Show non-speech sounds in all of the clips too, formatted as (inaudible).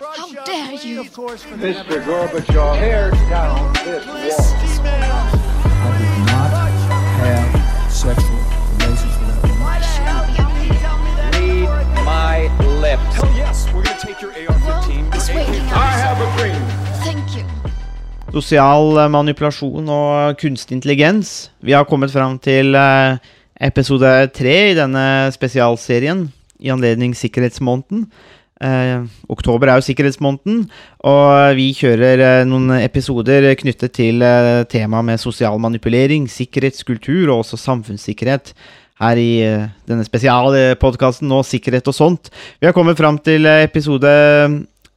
How dare you? Mr. Gorbachev, tear down this wall. I did not have sexual relations with that woman. Read my lips. Hell yes, we're gonna take your AR-15. It's your waiting I have a dream. Thank you. Sosial eh, manipulasjon og kunstig intelligens. Vi har kommet fram til eh, episode tre i denne spesialserien i anledning sikkerhetsmåneden. Eh, oktober er jo sikkerhetsmåneden, og vi kjører eh, noen episoder knyttet til eh, temaet med sosial manipulering, sikkerhetskultur og også samfunnssikkerhet. Her i eh, denne spesialpodkasten nå, sikkerhet og sånt. Vi har kommet fram til eh, episode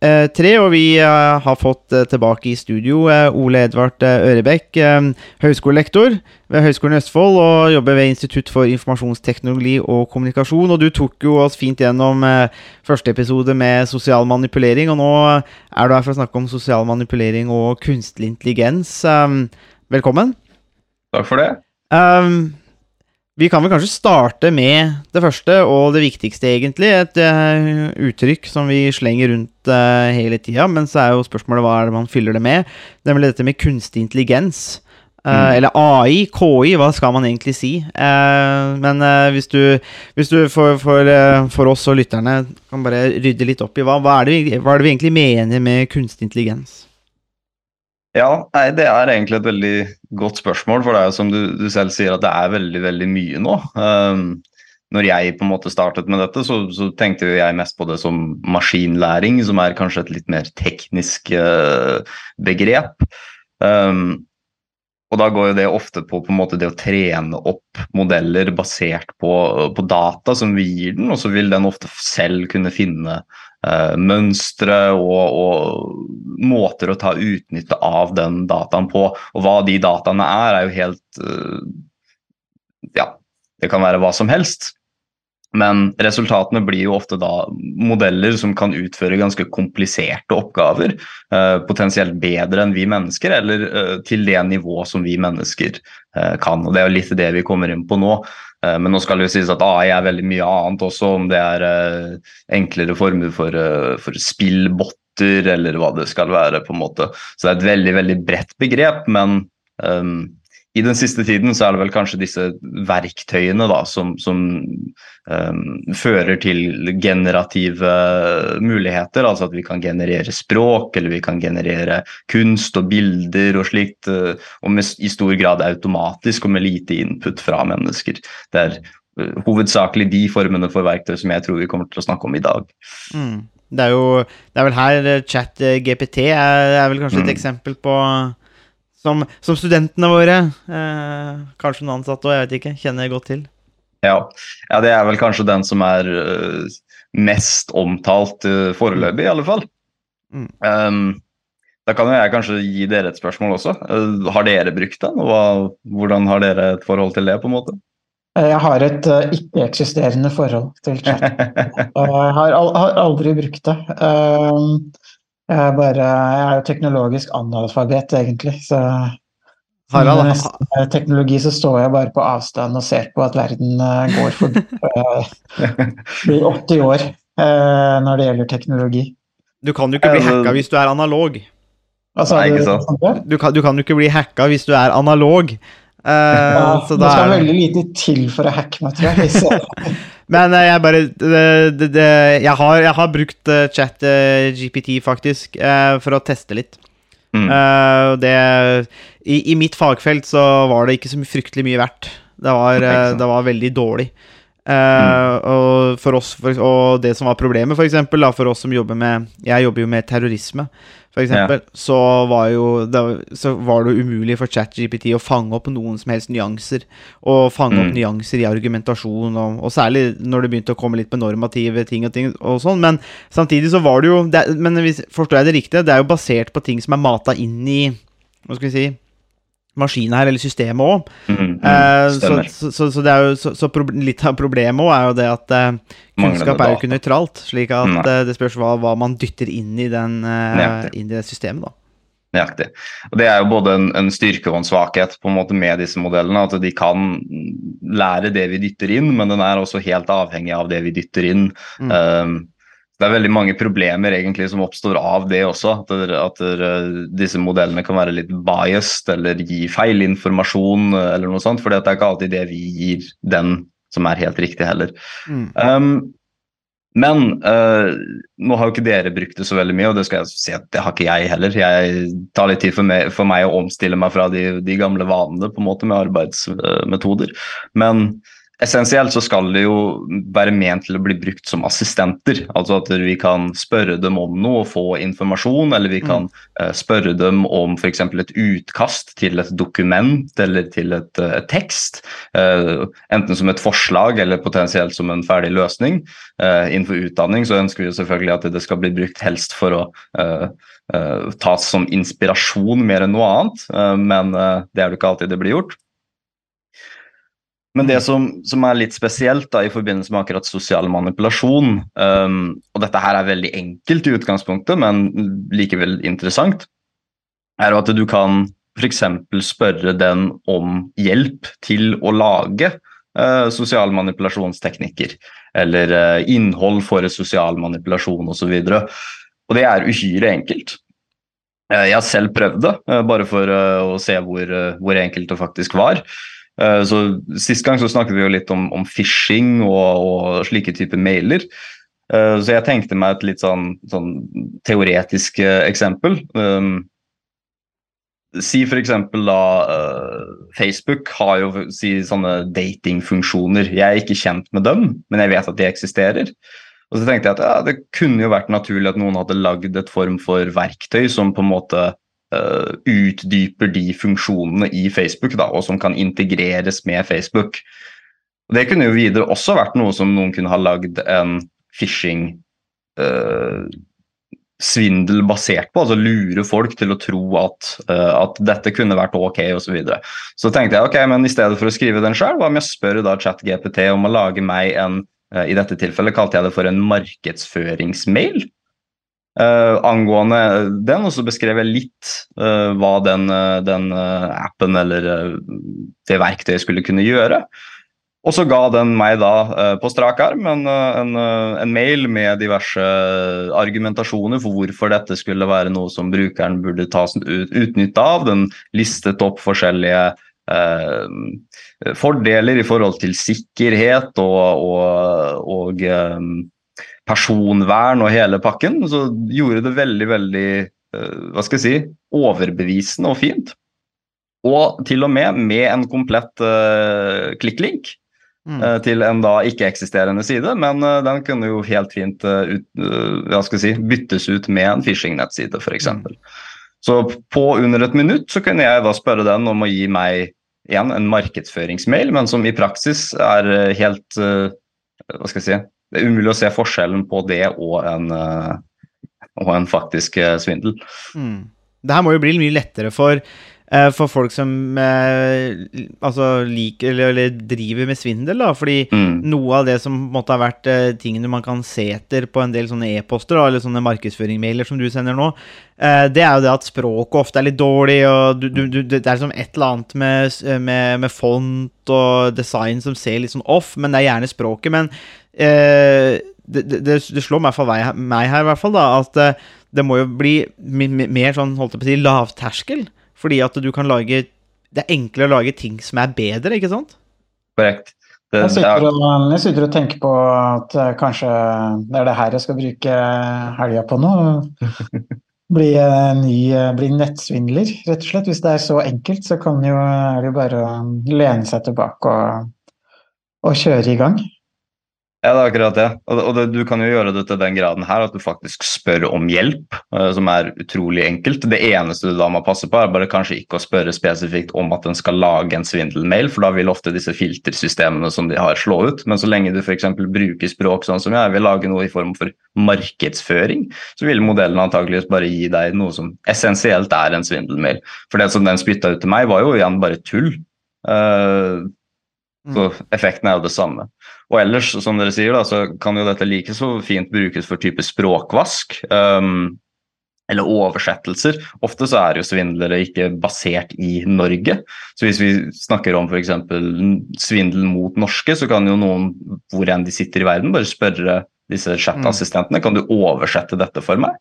eh, tre, og vi eh, har fått eh, tilbake i studio Ole Edvard Ørebekk, høyskolelektor ved Høgskolen i Østfold og jobber ved Institutt for informasjonsteknologi og kommunikasjon. Og du tok jo oss fint gjennom første episode med sosial manipulering, og nå er du her for å snakke om sosial manipulering og kunstig intelligens. Velkommen. Takk for det. Um, vi kan vel kanskje starte med det første og det viktigste, egentlig. Et uh, uttrykk som vi slenger rundt uh, hele tida, men så er jo spørsmålet hva er det man fyller det med? Nemlig dette med kunstig intelligens. Eh, Eller AI, KI, hva skal man egentlig si? Men hvis du, hvis du for, for, for oss og lytterne kan bare rydde litt opp i hva, hva, er det, vi- hva er det vi egentlig mener med kunstig intelligens? Ja, nei, Det er egentlig et veldig godt spørsmål, for det er jo som du, du selv sier at det er veldig veldig mye nå. Um, når jeg på en måte startet med dette, så, så tenkte jeg mest på det som maskinlæring, som er kanskje et litt mer teknisk uh, begrep. Um, og da går jo det ofte på, på en måte det å trene opp modeller basert på, på data som vi gir den, og så vil den ofte selv kunne finne uh, mønstre og, og måter å ta utnytte av den dataen på. Og hva de dataene er, er jo helt eh, Ja, det kan være hva som helst. Men resultatene blir jo ofte da modeller som kan utføre ganske kompliserte oppgaver. eh, potensielt bedre enn vi mennesker, eller eh, til det nivå som vi mennesker kan. Og Det er jo litt det vi kommer inn på nå. Men nå skal det jo sies at AI er veldig mye annet også, om det er enklere former for, for spillbotter eller hva det skal være. på en måte. Så det er et veldig veldig bredt begrep, men um, i den siste tiden så er det vel kanskje disse verktøyene da, som, som um, fører til generative muligheter. Altså at vi kan generere språk, eller vi kan generere kunst og bilder og slikt. eh, og med, i stor grad automatisk og med lite input fra mennesker. Det er eh, hovedsakelig de formene for verktøy som jeg tror vi kommer til å snakke om i dag. Mm. Det er jo Det er vel her eh, chat eh, GPT er, er vel kanskje et Mm. eksempel på som, som studentene våre, eh, kanskje noen ansatte òg, jeg vet ikke, kjenner godt til. Ja. ja, det er vel kanskje den som er uh, mest omtalt uh, foreløpig, i alle fall. Mm. Um, da kan jo jeg kanskje gi dere et spørsmål også. Uh, har dere brukt den, og hva, hvordan har dere et forhold til det? på en måte? Jeg har et uh, ikke-eksisterende forhold til chat. Og (laughs) Jeg har, al har aldri brukt det. Um, jeg, er bare, jeg er jo teknologisk analfabet, egentlig. Så Harald, med teknologi så står jeg bare på avstand og ser på at verden uh, går forbi. Blir 80 år uh, når det gjelder teknologi. Du kan jo ikke bli hacka hvis du er analog. Altså, Nei, ikke sant. Du, Du kan, du kan jo ikke bli hacka hvis du er analog. Eh, Ja, så det skal er veldig lite til for å hacke meg, tror jeg. (laughs) Men uh, jeg bare det, det, det, jeg, har, jeg har brukt uh, chat uh, GPT, faktisk, eh, for å teste litt. Mm. Det i, I mitt fagfelt så var det ikke så fryktelig mye verdt. Det var, det var veldig dårlig. Eh, og for oss for, Og det som var problemet, for eksempel, da, for oss som jobber med Jeg jobber jo med terrorisme, for eksempel. Så var jo det, så var det umulig for ChatGPT å fange opp noen som helst nyanser. Og fange opp Mm. nyanser i argumentasjon, og, og særlig når det begynte å komme litt på normative ting og ting og sånn. Men samtidig så var det jo det, Men hvis, forstår jeg det riktig? Det er jo basert på ting som er mata inn i Hva skal vi si maskinen her, eller systemet òg. Mm, mm, Eh, så, så, så, så så, litt av problemet også er jo det at eh, kunnskap er jo ikke nøytralt. Slik at eh, det spørs hva, hva man dytter inn i, den, eh, inn i det systemet, da. Nøyaktig. Og Det er jo både en, en styrke og en svakhet på en måte med disse modellene. At de kan lære det vi dytter inn, men den er også helt avhengig av det vi dytter inn. Mm. Det er veldig mange problemer egentlig som oppstår av det også. At, det, at det, disse modellene kan være litt biased eller gi feil informasjon eller noe sånt. For det er ikke alltid det vi gir den som er helt riktig heller. Mm. Um, men uh, nå har jo ikke dere brukt det så veldig mye, og det skal jeg si at det har ikke jeg heller. Jeg tar litt tid for meg, for meg å omstille meg fra de, de gamle vanene på en måte med arbeidsmetoder. Men Essensielt så skal det jo være ment til å bli brukt som assistenter. Altså at vi kan spørre dem om noe og få informasjon, eller vi kan uh, spørre dem om f.eks. et utkast til et dokument eller til et, uh, tekst. Uh, enten som et forslag eller potensielt som en ferdig løsning. innenfor utdanning så ønsker vi selvfølgelig at det skal bli brukt helst for å tas som inspirasjon mer enn noe annet, men det er jo ikke alltid det blir gjort. Men det som, som, er litt spesielt da, i forbindelse med akkurat sosial manipulasjon, um, og dette her er veldig enkelt i utgangspunktet, men likevel interessant, er at du kan f.eks. spørre den om hjelp til å lage uh, sosial manipulasjonsteknikker. Eller uh, innhold for sosial manipulasjon osv. Og, så og det er uhyre enkelt. Uh, jeg har selv prøvd det, bare for å se hvor, hvor enkelt det faktisk var. Eh, så Sist gang så snakket vi jo litt om, om phishing og, og, slike typer mailer. Eh, så jeg tenkte meg et litt sånn, sånn teoretisk eh, eksempel. Um, si f.eks. da Facebook har jo si, sånne datingfunksjoner. Jeg er ikke kjent med dem, men jeg vet at de eksisterer. Og så tenkte jeg at ja, det kunne jo vært naturlig at noen hadde lagd et form for verktøy som på en måte uh, utdyper de funksjonene i Facebook, da, og som kan integreres med Facebook. Det kunne jo videre også vært noe som noen kunne ha lagd en phishing uh, svindel basert på, altså lure folk til å tro at, uh, at dette kunne vært ok osv. Så, videre. så tenkte jeg ok, men i stedet for å skrive den sjøl, hva om jeg spør da ChatGPT om å lage meg en uh, I dette tilfellet kalte jeg det for en markedsføringsmail. Uh, angående den, og så beskrev jeg litt uh, hva den, uh, den appen eller det verktøyet skulle kunne gjøre. Og så ga den meg da på strak arm en, en, en, mail med diverse argumentasjoner for hvorfor dette skulle være noe som brukeren burde ta ut, utnytte av. Den listet opp forskjellige fordeler i forhold til sikkerhet og, og, og personvern og hele pakken, så gjorde det veldig, veldig eh, hva skal jeg si, overbevisende og fint. Og til og med med en komplett uh, klikklink mm. uh, til en da ikke-eksisterende side, men uh, den kunne jo helt fint ut, hva skal jeg si, byttes ut med en phishing-nettside, f.eks. Mm. Så på under et minutt så kunne jeg da spørre den om å gi meg igjen en markedsføringsmail, men som i praksis er helt hva skal jeg si, det er umulig å se forskjellen på det og en, eh, og en faktisk eh, svindel. Mm. Det her må jo bli mye lettere for, eh, for folk som altså liker eller, eller, driver med svindel, da. Fordi mm. noe av det som måtte ha vært tingene man kan se etter på en del sånne e-poster, eller sånne markedsføringsmailer som du sender nå, det er jo det at språket ofte er litt dårlig, og du, du, du, det er som et eller annet med, med, med, font og design som ser litt sånn off, men det er gjerne språket. Men eh, det, det, det, slår meg, for meg her, i hvert fall, da, at eh, det må jo bli mer sånn, holdt jeg på å si, lavterskel. Fordi at du kan lage Det er enklere å lage ting som er bedre, ikke sant? Korrekt. Det, jeg, sitter og, jeg, sitter og, tenker på at uh, kanskje det er det her jeg skal bruke helga på nå. (laughs) Bli, ny, bli nettsvindler, rett og slett. Hvis det er så enkelt, så kan jo, er det jo bare å lene seg tilbake og, og kjøre i gang. Ja, det er akkurat det. Og, det, du kan jo gjøre det til den graden her at du faktisk spør om hjelp, uh, som er utrolig enkelt. Det eneste du da må passe på, er bare kanskje ikke å spørre spesifikt om at den skal lage en svindelmail, for da vil ofte disse filtersystemene som de har, slå ut. Men så lenge du f.eks. bruker språk sånn som jeg vil lage noe i form for markedsføring, så vil modellen antageligvis bare gi deg noe som essensielt er en svindelmail. For det som den spytta ut til meg, var jo igjen bare tull. Uh, så effekten er jo det samme. Og ellers, som dere sier, da, så kan jo dette like så fint brukes for type språkvask. Um, eller oversettelser. Ofte så er jo svindlere ikke basert i Norge. Så hvis vi snakker om f.eks. svindel mot norske, så kan jo noen hvor enn de sitter i verden, bare spørre disse chat-assistentene kan du oversette dette for meg?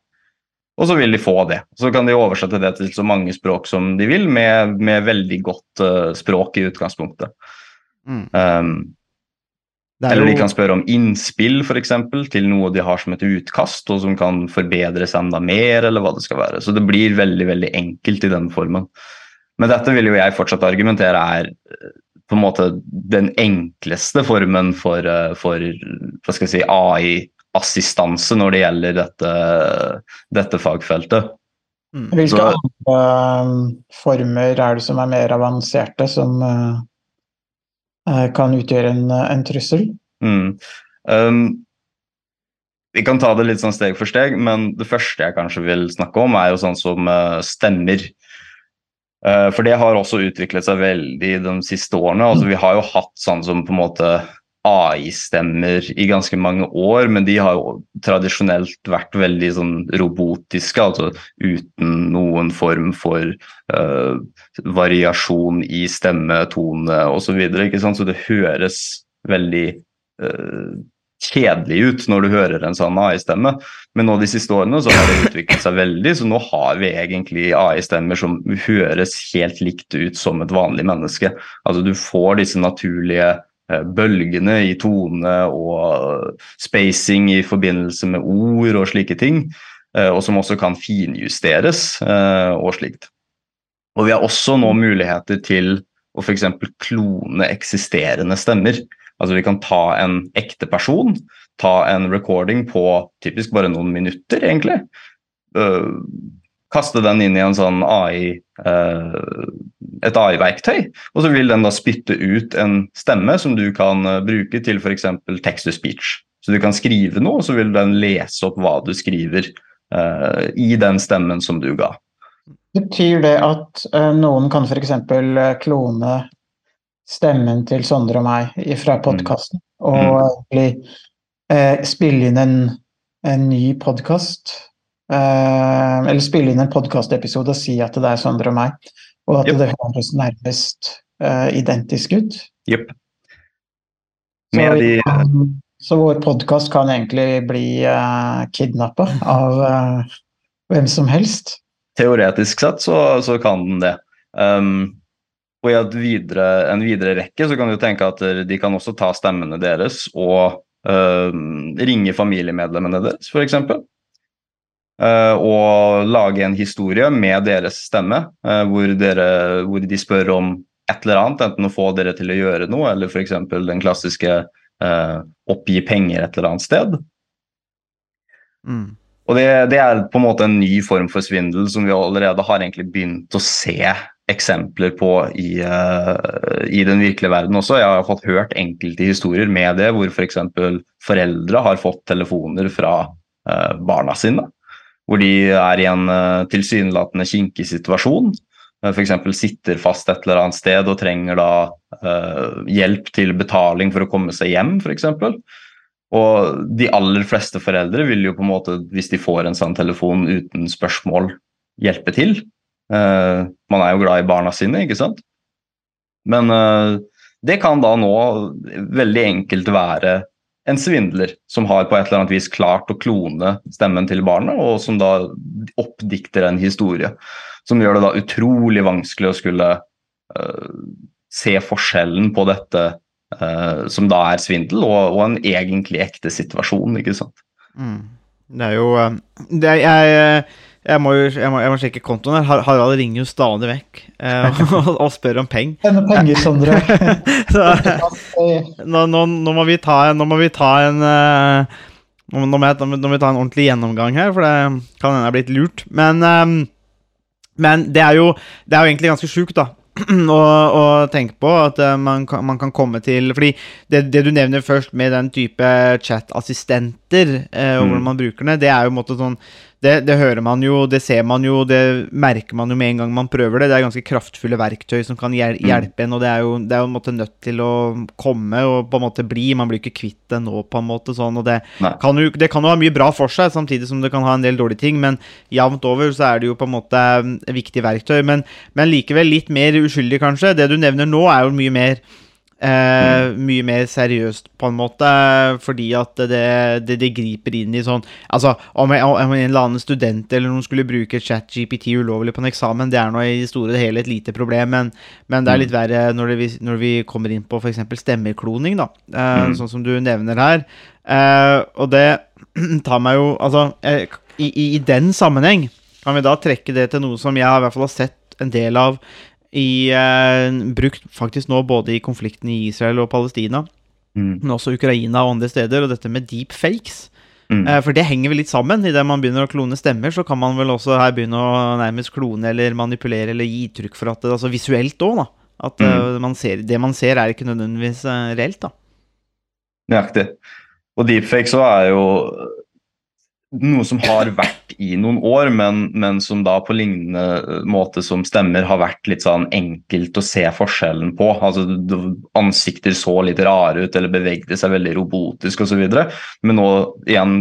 Og så vil de få det. Så kan de oversette det til så mange språk som de vil, med, med veldig godt uh, språk i utgangspunktet. Mm. Um, Det er eller de kan spørre om innspill for eksempel, til noe de har som et utkast, og som kan forbedres enda mer, eller hva det skal være. Så det blir veldig veldig enkelt i den formen. Men dette vil jo jeg fortsatt argumentere er eh, på en måte den enkleste formen for, eh, for hva skal jeg si, AI-assistanse når det gjelder dette, dette fagfeltet. Hvilke Så- andre um, former er det som er mer avanserte, som uh, kan utgjøre en, uh, en trussel? Mm. Um, vi kan ta det litt sånn steg for steg, men det første jeg kanskje vil snakke om, er jo sånn som uh, stemmer. Uh, for det har også utviklet seg veldig de siste årene. Altså, vi har jo hatt sånn som på en måte AI-stemmer i ganske mange år, men de har jo tradisjonelt vært veldig sånn robotiske, altså uten noen form for uh, variasjon i stemme, tone osv. Så, så det høres veldig uh, kjedelig ut når du hører en sånn AI-stemme. Men nå de siste årene så har det utviklet seg veldig, så nå har vi egentlig AI-stemmer som høres helt likt ut som et vanlig menneske. Altså du får disse naturlige bølgene i tone og spacing i forbindelse med ord og slike ting, eh, og som også kan finjusteres eh, og slikt. Og vi har også nå muligheter til å f.eks. klone eksisterende stemmer. Altså vi kan ta en ekte person, ta en recording på typisk bare noen minutter, egentlig. Kaste den inn i en sånn AI, øh, et AI-verktøy, og så vil den da spytte ut en stemme som du kan øh, bruke til f.eks. text to speech. Så du kan skrive noe, og så vil den lese opp hva du skriver øh, i den stemmen som du ga. Betyr det at noen kan f.eks. klone stemmen til Sondre og meg fra podkasten, og egentlig eh, spille inn en, en ny podkast? Eller spille inn en podkastepisode og si at det er Sondre og meg, og at Yep. det høres nærmest uh, identisk ut? Jepp. Så, Med de så vår podkast kan egentlig bli uh, kidnappa av uh, hvem som helst? Teoretisk sett så, så kan den det. Um, og i videre, en videre rekke så kan du tenke at de kan også ta stemmene deres og uh, ringe familiemedlemmene deres, f.eks. Og lage en historie med deres stemme, uh, hvor, dere, hvor de spør om et eller annet, enten å få dere til å gjøre noe, eller f.eks. den klassiske uh, oppgi penger et eller annet sted. Mm. Og det, det er på en måte en ny form for svindel som vi allerede har egentlig begynt å se eksempler på i, uh, i den virkelige verden også. Jeg har fått hørt enkelte historier med det, hvor f.eks. For foreldre har fått telefoner fra uh, barna sine. Hvor de er i en uh, tilsynelatende kinkig situasjon. Uh, F.eks. sitter fast et eller annet sted og trenger da hjelp til betaling for å komme seg hjem, f.eks. Og de aller fleste foreldre vil jo på en måte, hvis de får en sånn telefon uten spørsmål, hjelpe til. Man er jo glad i barna sine, ikke sant? Men det kan da nå veldig enkelt være en svindler som har på et eller annet vis klart å klone stemmen til barnet, og som da oppdikter en historie. Som gjør det da utrolig vanskelig å skulle uh, se forskjellen på dette Uh, som da er svindel, og, og, en egentlig ekte situasjon, ikke sant. Mm. Det er jo uh, det er, jeg, jeg, må jeg må, jeg må sjekke kontoen her. Harald ringer jo stadig vekk eh, (laughs) og, og spør om penger. Denne penger, Sondre. (laughs) Nå, nå, nå må vi ta en, nå må vi ta en uh, nå, må jeg, nå må vi ta en ordentlig gjennomgang her, for det kan hende jeg er blitt lurt. Men, um, men det, er jo, det er jo egentlig ganske sjukt, da. (clears throat) å, tenke på at uh, man, kan, man kan komme til Fordi det, det du nevner først med den type chat-assistenter, uh, og Mm. hvordan man bruker det, det er jo en måte sånn det, det hører man jo, det ser man jo, det merker man jo med en gang man prøver det. Det er ganske kraftfulle verktøy som kan hjel Mm. hjelpe en, og det er jo det er jo en måte nødt til å komme og på en måte bli. Man blir ikke kvitt det nå, på en måte sånn, og det kan, jo, det kan jo ha mye bra for seg, samtidig som det kan ha en del dårlige ting, men jevnt over så er det jo på en måte viktige viktig verktøy. Men, men likevel litt mer uskyldig, kanskje. Det du nevner nå, er jo mye mer Eh, Mye mer seriøst, på en måte, fordi at det, det, det griper inn i sånn Altså, om, jeg, om en eller annen student eller noen skulle bruke ChatGPT ulovlig på en eksamen, det er nå i det store og hele et lite problem, men, men det er litt verre når, det, når vi kommer inn på f.eks. stemmekloning, da, eh, Mm. sånn som du nevner her. Eh, og det (clears throat) tar meg jo Altså, eh, i, i, i den sammenheng kan vi da trekke det til noe som jeg i hvert fall har sett en del av i, eh, brukt faktisk nå både i konflikten i Israel og Palestina, Mm. men også Ukraina og andre steder, og dette med deepfakes. Mm. Eh, for det henger vel litt sammen. Idet man begynner å klone stemmer, så kan man vel også her begynne å nærmest klone eller manipulere eller gi uttrykk for at det Altså visuelt òg, da. At Mm. eh, man ser, det man ser, er ikke nødvendigvis reelt, da. Nøyaktig. Og deepfake så er jo noe som har vært i noen år, men, men som da på lignende måte som stemmer har vært litt sånn enkelt å se forskjellen på. Altså Ansikter så litt rare ut eller bevegde seg veldig robotisk osv. Men nå igjen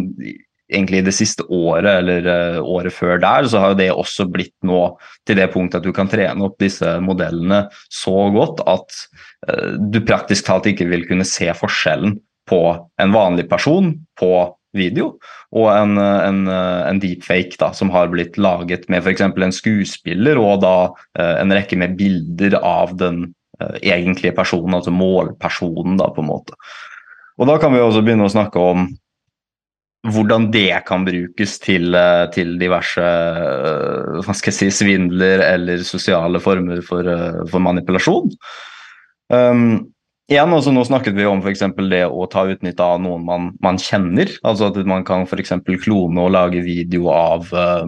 egentlig det siste året eller eh, året før der, så har jo det også blitt nå til det punktet at du kan trene opp disse modellene så godt at eh, du praktisk talt ikke vil kunne se forskjellen på en vanlig person på video og en, en, en deepfake da, som har blitt laget med f.eks. en skuespiller og da eh, en rekke med bilder av den eh, egentlige personen, altså målpersonen, da, på en måte. Og da kan vi også begynne å snakke om hvordan det kan brukes til, eh, til diverse eh, hva skal jeg si, svindler eller sosiale former for, eh, for manipulasjon. Um, igjen, altså Nå snakket vi om eksempel det å ta utnytte av noen man, man kjenner. altså At man kan eksempel klone og lage video av uh,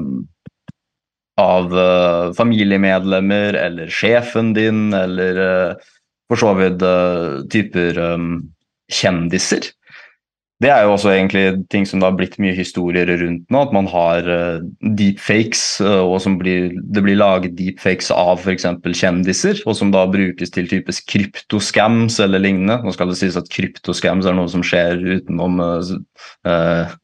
av uh, familiemedlemmer eller sjefen din, eller uh, for så vidt typer um, kjendiser. Det er jo også egentlig ting som det har blitt mye historier rundt nå, at man har uh, deepfakes, uh, og blir, det blir laget deepfakes av f.eks. kjendiser, og som da brukes til typisk kryptoscams eller lignende. Nå skal det sies at kryptoscams er noe som skjer utenom uh, uh,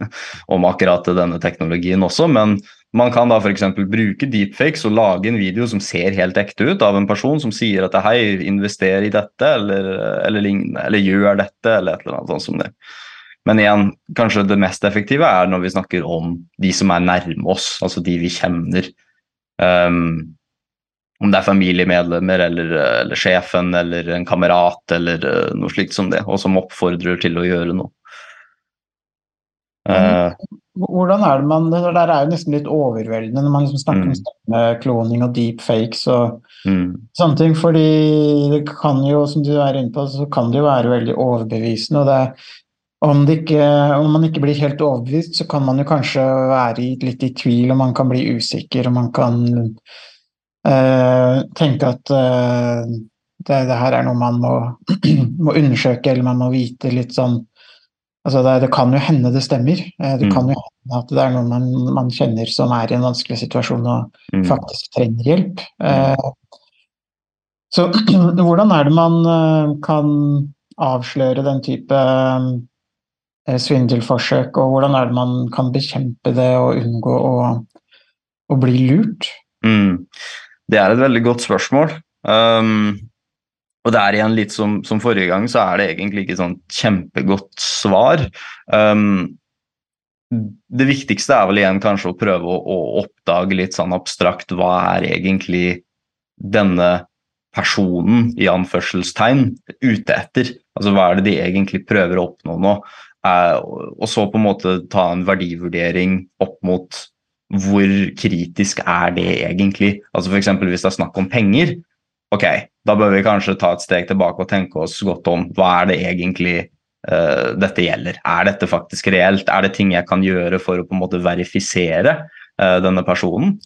om akkurat denne teknologien også, men man kan da f.eks. bruke deepfakes og lage en video som ser helt ekte ut, av en person som sier at hei, invester i dette, eller, eller eller gjør dette, eller et eller annet sånt som det. Men igjen, kanskje det mest effektive er når vi snakker om de som er nærme oss, altså de vi kjenner. Um, om det er familiemedlemmer eller, eller, sjefen eller en kamerat eller uh, noe slikt som det, og som oppfordrer til å gjøre noe. Uh, Hvordan er det man Det der er jo nesten litt overveldende når man liksom snakker om Mm. stemmekloning og deepfakes og mm, sånne ting, fordi det kan jo, som du er inne på, så kan det jo være veldig overbevisende. og det om, det ikke, om man ikke blir helt overbevist, så kan man jo kanskje være litt i tvil, og man kan bli usikker, og man kan eh, tenke at eh, det, det her er noe man må, (clears throat) må undersøke, eller man må vite litt sånn Altså det, det kan jo hende det stemmer. Eh, Det Mm. kan jo hende at det er noen man, man kjenner som er i en vanskelig situasjon og mm. faktisk trenger hjelp. Eh, Så (clears throat) hvordan er det man kan avsløre den type svindelforsøk, og hvordan er det man kan bekjempe det og unngå å, å bli lurt? Mm. Det er et veldig godt spørsmål. Um, og det er igjen litt som, som, forrige gang, så er det egentlig ikke sånn kjempegodt svar. Um, det viktigste er vel igjen kanskje å prøve å, å, oppdage litt sånn abstrakt hva er egentlig denne personen i anførselstegn ute etter. Altså hva er det de egentlig prøver å oppnå nå? Og så på en måte ta en verdivurdering opp mot hvor kritisk er det egentlig? Altså F.eks. hvis det er snakk om penger, ok, da bør vi kanskje ta et steg tilbake og tenke oss godt om hva er det egentlig uh, dette gjelder. Er dette faktisk reelt? Er det ting jeg kan gjøre for å på en måte verifisere uh, denne personen?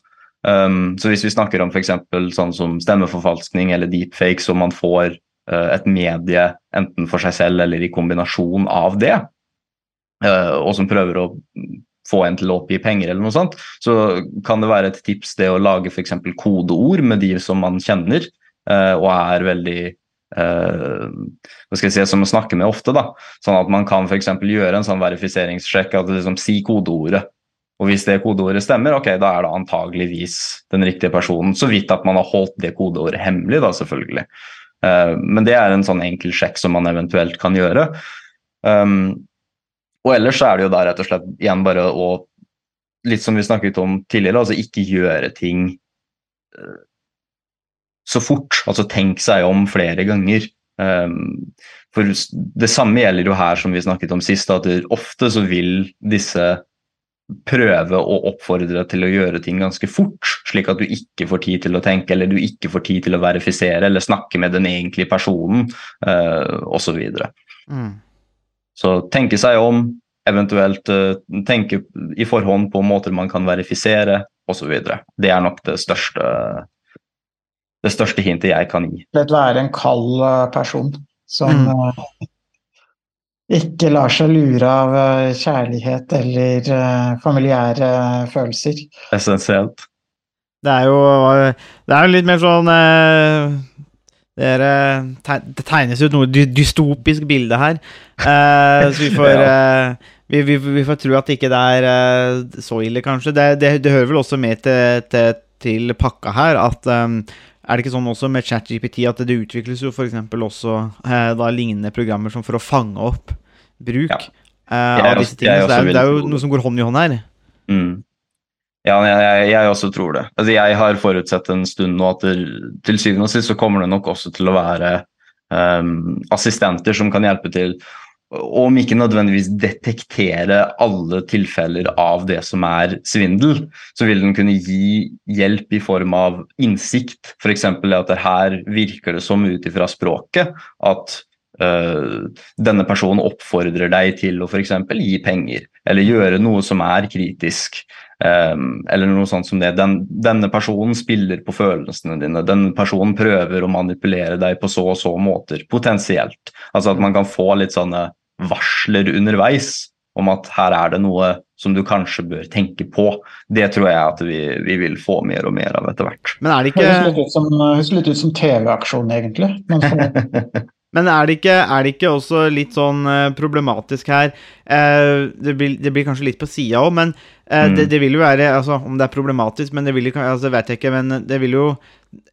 Um, så hvis vi snakker om f.eks. sånn som stemmeforfalskning eller deepfake, så man får uh, et medie enten for seg selv eller i kombinasjon av det, og som prøver å få en til å oppgi penger eller noe sånt, så kan det være et tips det å lage f.eks. kodeord med de som man kjenner, og er veldig Uh, hva skal jeg si, som å snakke med ofte. da, Sånn at man kan for gjøre en sånn verifiseringssjekk. at liksom Si kodeordet. Og hvis det kodeordet stemmer, ok, da er det antageligvis den riktige personen. Så vidt at man har holdt det kodeordet hemmelig, da selvfølgelig. Eh, men det er en sånn enkel sjekk som man eventuelt kan gjøre. Um, og ellers så er det jo da rett og slett igjen bare å Litt som vi snakket om tidligere, altså ikke gjøre ting eh, så fort. Altså tenk seg om flere ganger. Um, for det samme gjelder jo her som vi snakket om sist, at ofte så vil disse prøve å oppfordre deg til å gjøre ting ganske fort, slik at du ikke får tid til å tenke, eller du ikke får tid til å verifisere eller snakke med den egentlige personen, uh, osv. Mm. Så tenke seg om, eventuelt uh, tenke i forhånd på måter man kan verifisere, osv. Det er nok det største, det største hintet jeg kan gi. Det være en kald eh, person som mm ikke lar seg lure av eh, kjærlighet eller familiære følelser. Essensielt. Det er jo Det er jo litt mer sånn det, det, tegnes ut noe dystopisk bilde her. Uh, så vi får, (laughs) ja. vi, vi, vi, får tro at ikke det er så ille, kanskje. Det, det, det hører vel også med til, til, til pakka her at um, er det ikke sånn også med ChatGPT at det utvikles jo f.eks. også da lignende programmer som for å fange opp bruk ja. eh, av disse tingene? Så det er, det er, jo noe som går hånd i hånd her. Mm. Ja, jeg, jeg, også tror det. Altså, jeg har forutsett en stund nå at det, til syvende og sist så kommer det nok også til å være um, assistenter som kan hjelpe til om ikke nødvendigvis detektere alle tilfeller av det som er svindel, så vil den kunne gi hjelp i form av innsikt. F.eks. at det her virker det som ut ifra språket at uh, denne personen oppfordrer deg til å f.eks. gi penger, eller gjøre noe som er kritisk. Um, eller noe sånt som det. Den, denne personen spiller på følelsene dine. Denne personen prøver å manipulere deg på så og så måter, potensielt. Altså at man kan få litt sånne varsler underveis om at her er det noe som du kanskje bør tenke på. Det tror jeg at vi, vi vil få mer og mer av etter hvert. Men er det ikke Høres litt ut som, ut som TV-aksjon, egentlig. Men (laughs) er det, ikke, er det, ikke, også litt sånn uh, problematisk her uh, det, blir, det, blir, kanskje litt på sida òg, men uh, mm. det, det, vil jo være altså, Om det er problematisk, men det vil altså, vet jeg ikke, men det vil jo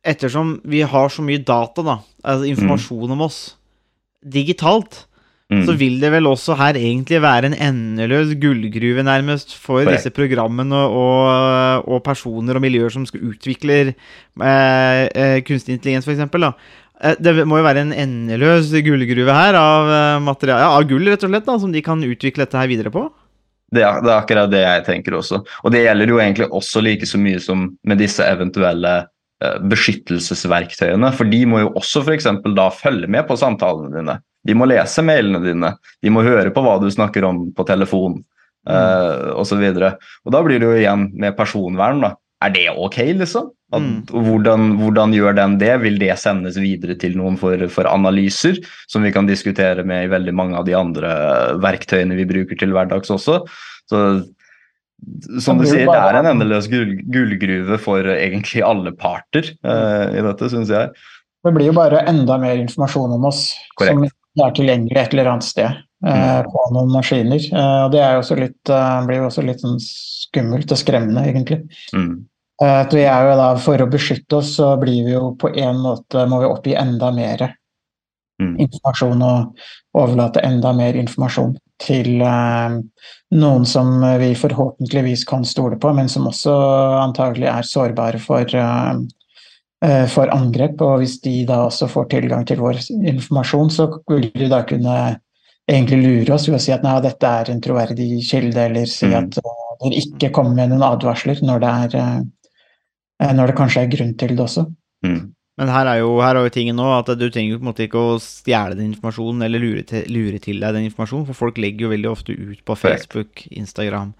Ettersom vi har så mye data, da, altså informasjon mm. om oss digitalt, mm. så vil det vel også her egentlig være en endeløs gullgruve, nærmest, for Correct. disse programmene og, og, personer og miljøer som skal utvikle kunstig intelligens, f.eks. Eh, det må jo være en endeløs gullgruve her av, eh, material, ja, av gull, rett og slett, da, som de kan utvikle dette her videre på? Det er, det er, akkurat det jeg tenker også. Og det gjelder jo egentlig også like så mye som med disse eventuelle uh, beskyttelsesverktøyene. For de må jo også f.eks. da følge med på samtalene dine. De må lese mailene dine. De må høre på hva du snakker om på telefon uh, mm. osv. Og, så og da blir det jo igjen med personvern. da. Er det ok, liksom? At, mm. hvordan, hvordan, gjør den det? Vil det sendes videre til noen for, for, analyser, som vi kan diskutere med i veldig mange av de andre verktøyene vi bruker til hverdags også? Så som du sier, det er en endeløs gull, gullgruve for egentlig alle parter uh, i dette, syns jeg. Det blir jo bare enda mer informasjon om oss Korrekt. som er tilgjengelig et eller annet sted uh, mm. på noen maskiner. Uh, og det er jo også litt, blir jo også litt sånn skummelt og skremmende, egentlig. Mm. Eh, vi er jo da, For å beskytte oss, så blir vi jo på en måte må vi oppgi enda mer mm. informasjon og overlate enda mer informasjon til eh, noen som vi forhåpentligvis kan stole på, men som også antagelig er sårbare for, eh, eh for angrep. Og hvis de da også får tilgang til vår informasjon, så vil de da kunne egentlig lure oss ved å si at nei, dette er en troverdig kilde, eller si mm. at uh, dere ikke kommer med noen advarsler når det er uh, når det kanskje er grunn til det også. Mm. Men her er, jo, her er jo tingen nå at du trenger på en måte ikke å stjele den informasjonen eller lure til, lure til, deg den informasjonen, for folk legger jo veldig ofte ut på Facebook, Instagram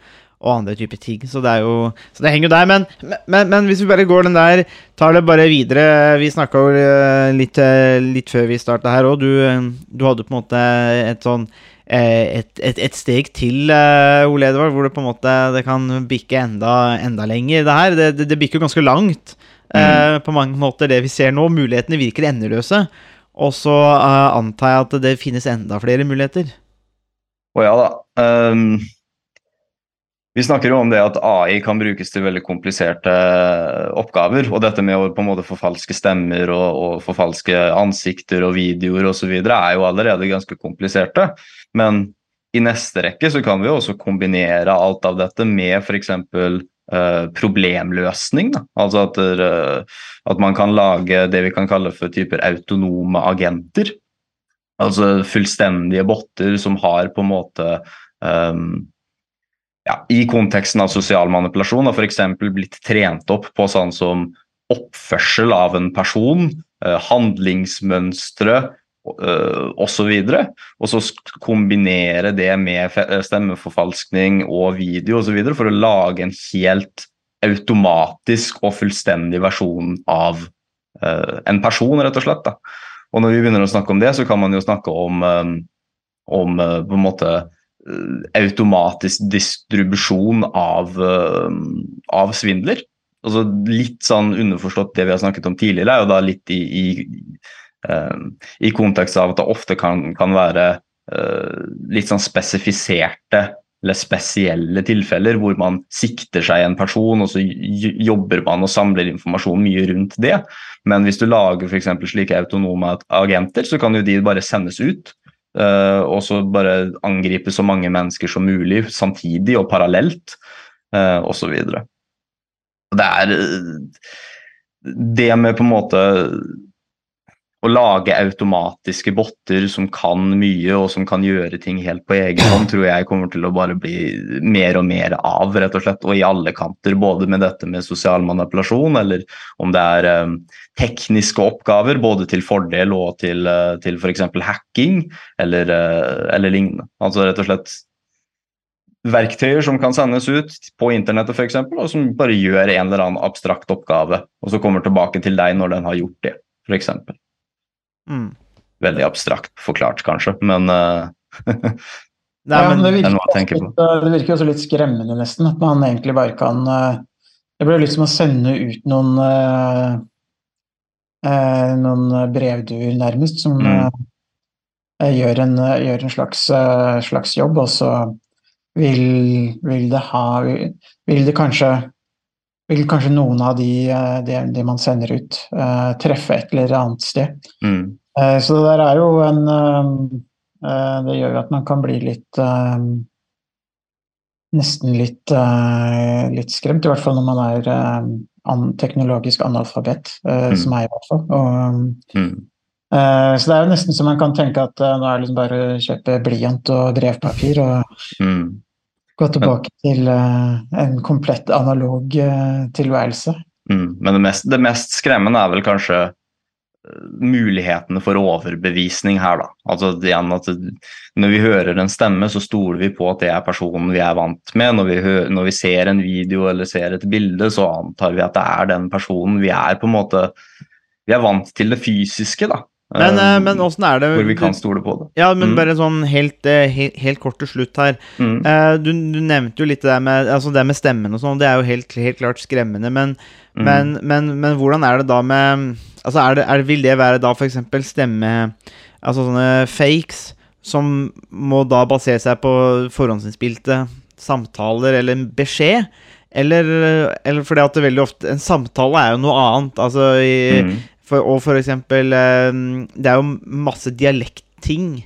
og andre typer ting. Så det, er jo, så det henger jo der. Men, men, men, hvis vi bare går den der, tar det bare videre Vi snakka jo eh, litt, eh, litt, før vi starta her òg. Du, du hadde på en måte et sånn et, et, et, steg til, Ole Edvard, hvor det på en måte det kan bikke enda, enda lenger. Det her, det, det, det bikker ganske langt mm. på mange måter, det vi ser nå. Mulighetene virker endeløse. Og så uh, antar jeg at det finnes enda flere muligheter. Å ja da. Um, Vi snakker jo om det at AI kan brukes til veldig kompliserte eh, oppgaver. Og dette med å på en måte forfalske stemmer og, og forfalske ansikter og videoer osv. er jo allerede ganske kompliserte. Men i neste rekke så kan vi jo også kombinere alt av dette med f.eks. Uh, problemløsning. Da. Altså at, uh, at man kan lage det vi kan kalle for typer autonome agenter. Altså fullstendige botter som har på en måte um, ja, I konteksten av sosial manipulasjon har f.eks. blitt trent opp på sånn som oppførsel av en person, uh, handlingsmønstre osv. Og så kombinere det med stemmeforfalskning og video osv. for å lage en helt automatisk og fullstendig versjon av en person, rett og slett. Da. Og når vi begynner å snakke om det, så kan man jo snakke om, om på en måte automatisk distribusjon av, av svindler. Altså litt sånn underforstått det vi har snakket om tidligere, er jo da litt i, i Uh, I kontekst av at det ofte kan, kan være litt sånn spesifiserte eller spesielle tilfeller hvor man sikter seg en person, og så jobber man og samler informasjon mye rundt det. Men hvis du lager f.eks. slike autonome agenter, så kan jo de bare sendes ut. Uh, og så bare angripe så mange mennesker som mulig samtidig og parallelt, uh, osv. Det er det med på en måte å lage automatiske botter som kan mye og som kan gjøre ting helt på egen hånd, tror jeg kommer til å bare bli mer og mer av, rett og slett. Og i alle kanter, både med dette med sosial manipulasjon, eller om det er um, tekniske oppgaver, både til fordel og til, uh, til f.eks. hacking, eller, uh, eller lignende. Altså rett og slett verktøyer som kan sendes ut på internettet f.eks., og som bare gjør en eller annen abstrakt oppgave, og så kommer tilbake til deg når den har gjort det, f.eks. Mm. Veldig abstrakt forklart, kanskje, men uh, (laughs) Nei, men, det, virker, litt, eh, det virker også litt skremmende, nesten. At man egentlig bare kan Det blir litt som å sende ut noen noen brevduer, nærmest, som Mm. gjør, en, gjør en slags, slags jobb, og så vil, vil det ha Vil det kanskje vil kanskje noen av de, de, de man sender ut, treffe et eller annet sted. Mm. Uh, Så det der er jo en uh, Det gjør jo at man kan bli litt eh, Nesten litt, eh, litt skremt, i hvert fall når man er eh, an, teknologisk analfabet, eh, Mm. som jeg i hvert fall. Og, Mm. eh, så det er jo nesten så man kan tenke at eh, nå er det liksom bare å kjøpe blyant og brevpapir og Mm. Gå tilbake til uh, en komplett analog uh, tilværelse. Mm. Men det mest, det mest skremmende er vel kanskje eh, mulighetene for overbevisning her, da. Altså igjen at det- Når vi hører en stemme, så stoler vi på at det er personen vi er vant med. Når vi, hører, når vi ser en video eller ser et bilde, så antar vi at det er den personen. Vi er på en måte Vi er vant til det fysiske, da. Men, Eh, eh, men åssen er det hvor vi kan stole på det. Ja, men Mm. bare sånn helt, eh, helt, helt kort til slutt her. Mm. Eh, Du, du nevnte jo litt det med, altså det med stemmen og sånn, det er jo helt, helt klart skremmende. Men, Mm. men, men, men hvordan er det da med altså er det, er, Vil det være da f.eks. stemme Altså sånne fakes som må da basere seg på forhåndsinnspilte samtaler eller en beskjed? Eller, eller fordi at det veldig ofte En samtale er jo noe annet. Altså i, Mm. For, og for eksempel eh, Det er jo masse dialektting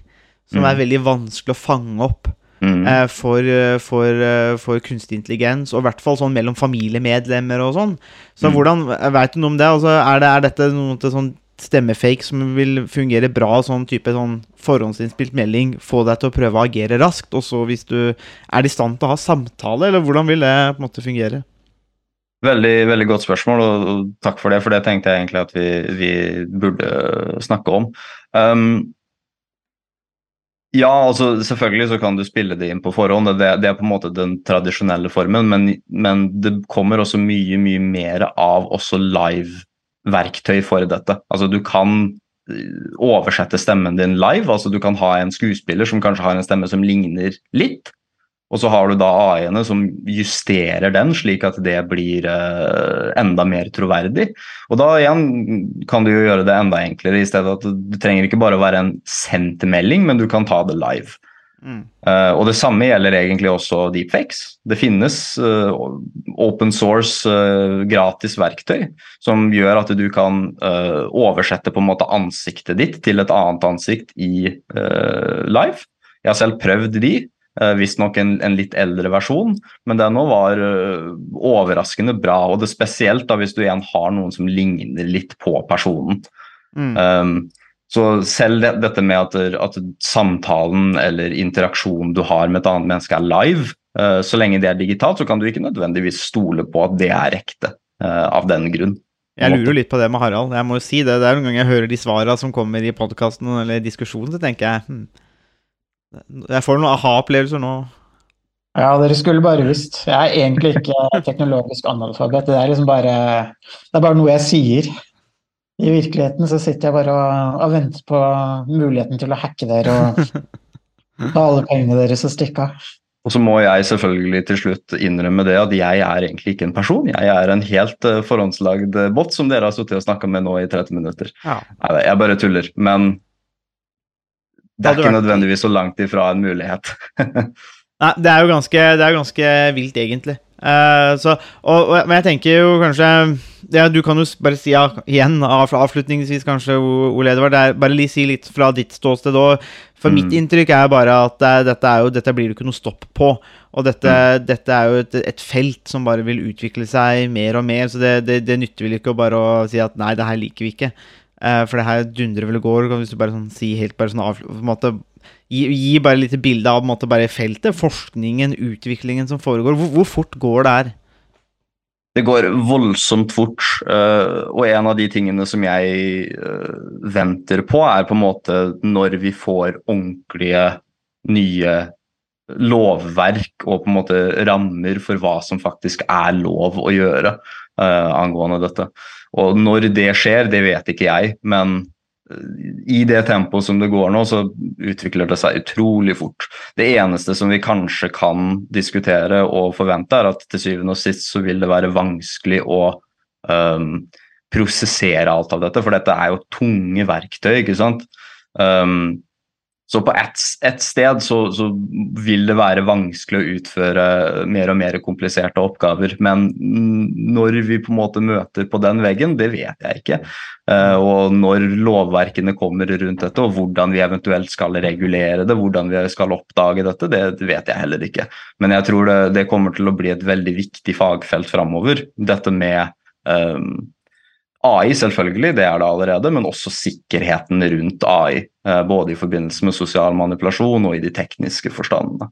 som Mm. er veldig vanskelig å fange opp Mm. eh, for, eh, for, eh, for kunstig intelligens, og i hvert fall sånn mellom familiemedlemmer og sånn. Så Mm. hvordan Veit du noe om det? Altså, er, det er dette noe til sånn stemmefake som vil fungere bra, sånn type sånn forhåndsinnspilt melding, få deg til å prøve å agere raskt, og så hvis du er i stand til å ha samtale, eller hvordan vil det på en måte fungere? Veldig, veldig godt spørsmål, og, takk for det. For det tenkte jeg egentlig at vi, vi burde snakke om. Um, ja, altså selvfølgelig så kan du spille det inn på forhånd. Det, det er på en måte den tradisjonelle formen, men, men det kommer også mye, mye mer av også live-verktøy for dette. Altså du kan eh, oversette stemmen din live. altså Du kan ha en skuespiller som kanskje har en stemme som ligner litt. Og så har du da AI-ene som justerer den, slik at det blir eh, enda mer troverdig. Og da igjen kan du jo gjøre det enda enklere, i stedet at det trenger ikke bare å være en sendt melding, men du kan ta det live. Eh, og det samme gjelder egentlig også deepfakes. Det finnes eh, open source, gratis verktøy som gjør at du kan oversette på en måte ansiktet ditt til et annet ansikt i live. Jeg har selv prøvd de. Uh, Visstnok en, en litt eldre versjon, men den nå var eh, overraskende bra. Og det spesielt da hvis du igjen har noen som ligner litt på personen. Mm. Um, så selv det, dette med at, at samtalen eller interaksjonen du har med et annet menneske er live, uh, så lenge det er digitalt, så kan du ikke nødvendigvis stole på at det er ekte uh, av den grunn. Jeg lurer jo litt på det med Harald. Jeg må jo si det. Det er noen ganger jeg hører de svara som kommer i podkasten eller diskusjonen, så tenker jeg hm, Jeg får noen aha-opplevelser nå. Ja, dere skulle bare visst. Jeg er egentlig ikke (laughs) teknologisk analfabet. Det er liksom bare Det er bare noe jeg sier. I virkeligheten så sitter jeg bare og, og venter på muligheten til å hacke dere og (laughs) ta alle pengene deres og stikke av. Og så må jeg selvfølgelig til slutt innrømme det at jeg er egentlig ikke en person. Jeg er en helt uh, forhåndslagd bot som dere har sittet og snakka med nå i 30 minutter. Ja. Nei, jeg bare tuller. Men det er ikke nødvendigvis så langt ifra en mulighet. (laughs) Nei, det er jo ganske, det er ganske vilt, egentlig. Uh, så, og, og, men jeg tenker jo kanskje ja, Du kan jo bare si ja, igjen, av, avslutningsvis kanskje, Ole Edvard. Bare si litt fra ditt ståsted òg. For mitt inntrykk er bare at det, er- dette, er jo, dette blir det ikke noe stopp på. Og dette, dette er jo et, et felt som bare vil utvikle seg mer og mer. Så det, det, det nytter vel ikke å bare å si at nei, det her liker vi ikke. Eh, for det her dundrer vel og går. Hvis du bare sånn si helt bare sånn av, måte, gi, gi bare litt bilde av måte, bare feltet. Forskningen, utviklingen som foregår. Hvor, hvor fort går det her? Det går voldsomt fort, Uh, og en av de tingene som jeg uh, venter på, er på en måte når vi får ordentlige nye lovverk og på en måte rammer for hva som faktisk er lov å gjøre angående dette. Og når det skjer, det vet ikke jeg, men eh, i det tempoet som det går nå, så utvikler det seg utrolig fort. Det eneste som vi kanskje kan diskutere og forvente, er at til syvende og sist så vil det være vanskelig å um, prosessere alt av dette, for dette er jo tunge verktøy, ikke sant. Um, så på ett et sted så, så vil det være vanskelig å utføre mer og mer kompliserte oppgaver. Men når vi på en måte møter på den veggen, det vet jeg ikke. Eh, og når lovverkene kommer rundt dette, og hvordan vi eventuelt skal regulere det, hvordan vi skal oppdage dette, det, det vet jeg heller ikke. Men jeg tror det, det kommer til å bli et veldig viktig fagfelt framover. Dette med um, AI, selvfølgelig, det er det allerede, men også sikkerheten rundt AI. eh, Både i forbindelse med sosial manipulasjon og i de tekniske forstandene.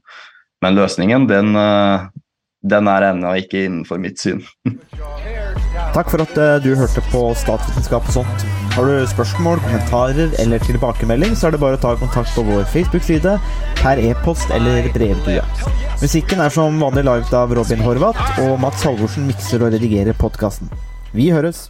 Men løsningen, den, eh, den er ennå ikke innenfor mitt syn. (laughs) Takk for at eh, du hørte på Statsvitenskap og sånt. Har du spørsmål, kommentarer eller tilbakemelding, så er det bare å ta kontakt på vår Facebook-side, per e-post eller brevdue. Musikken er som vanlig laget av Robin Horvath, og Mats Halvorsen mikser og redigerer podkasten. Vi høres!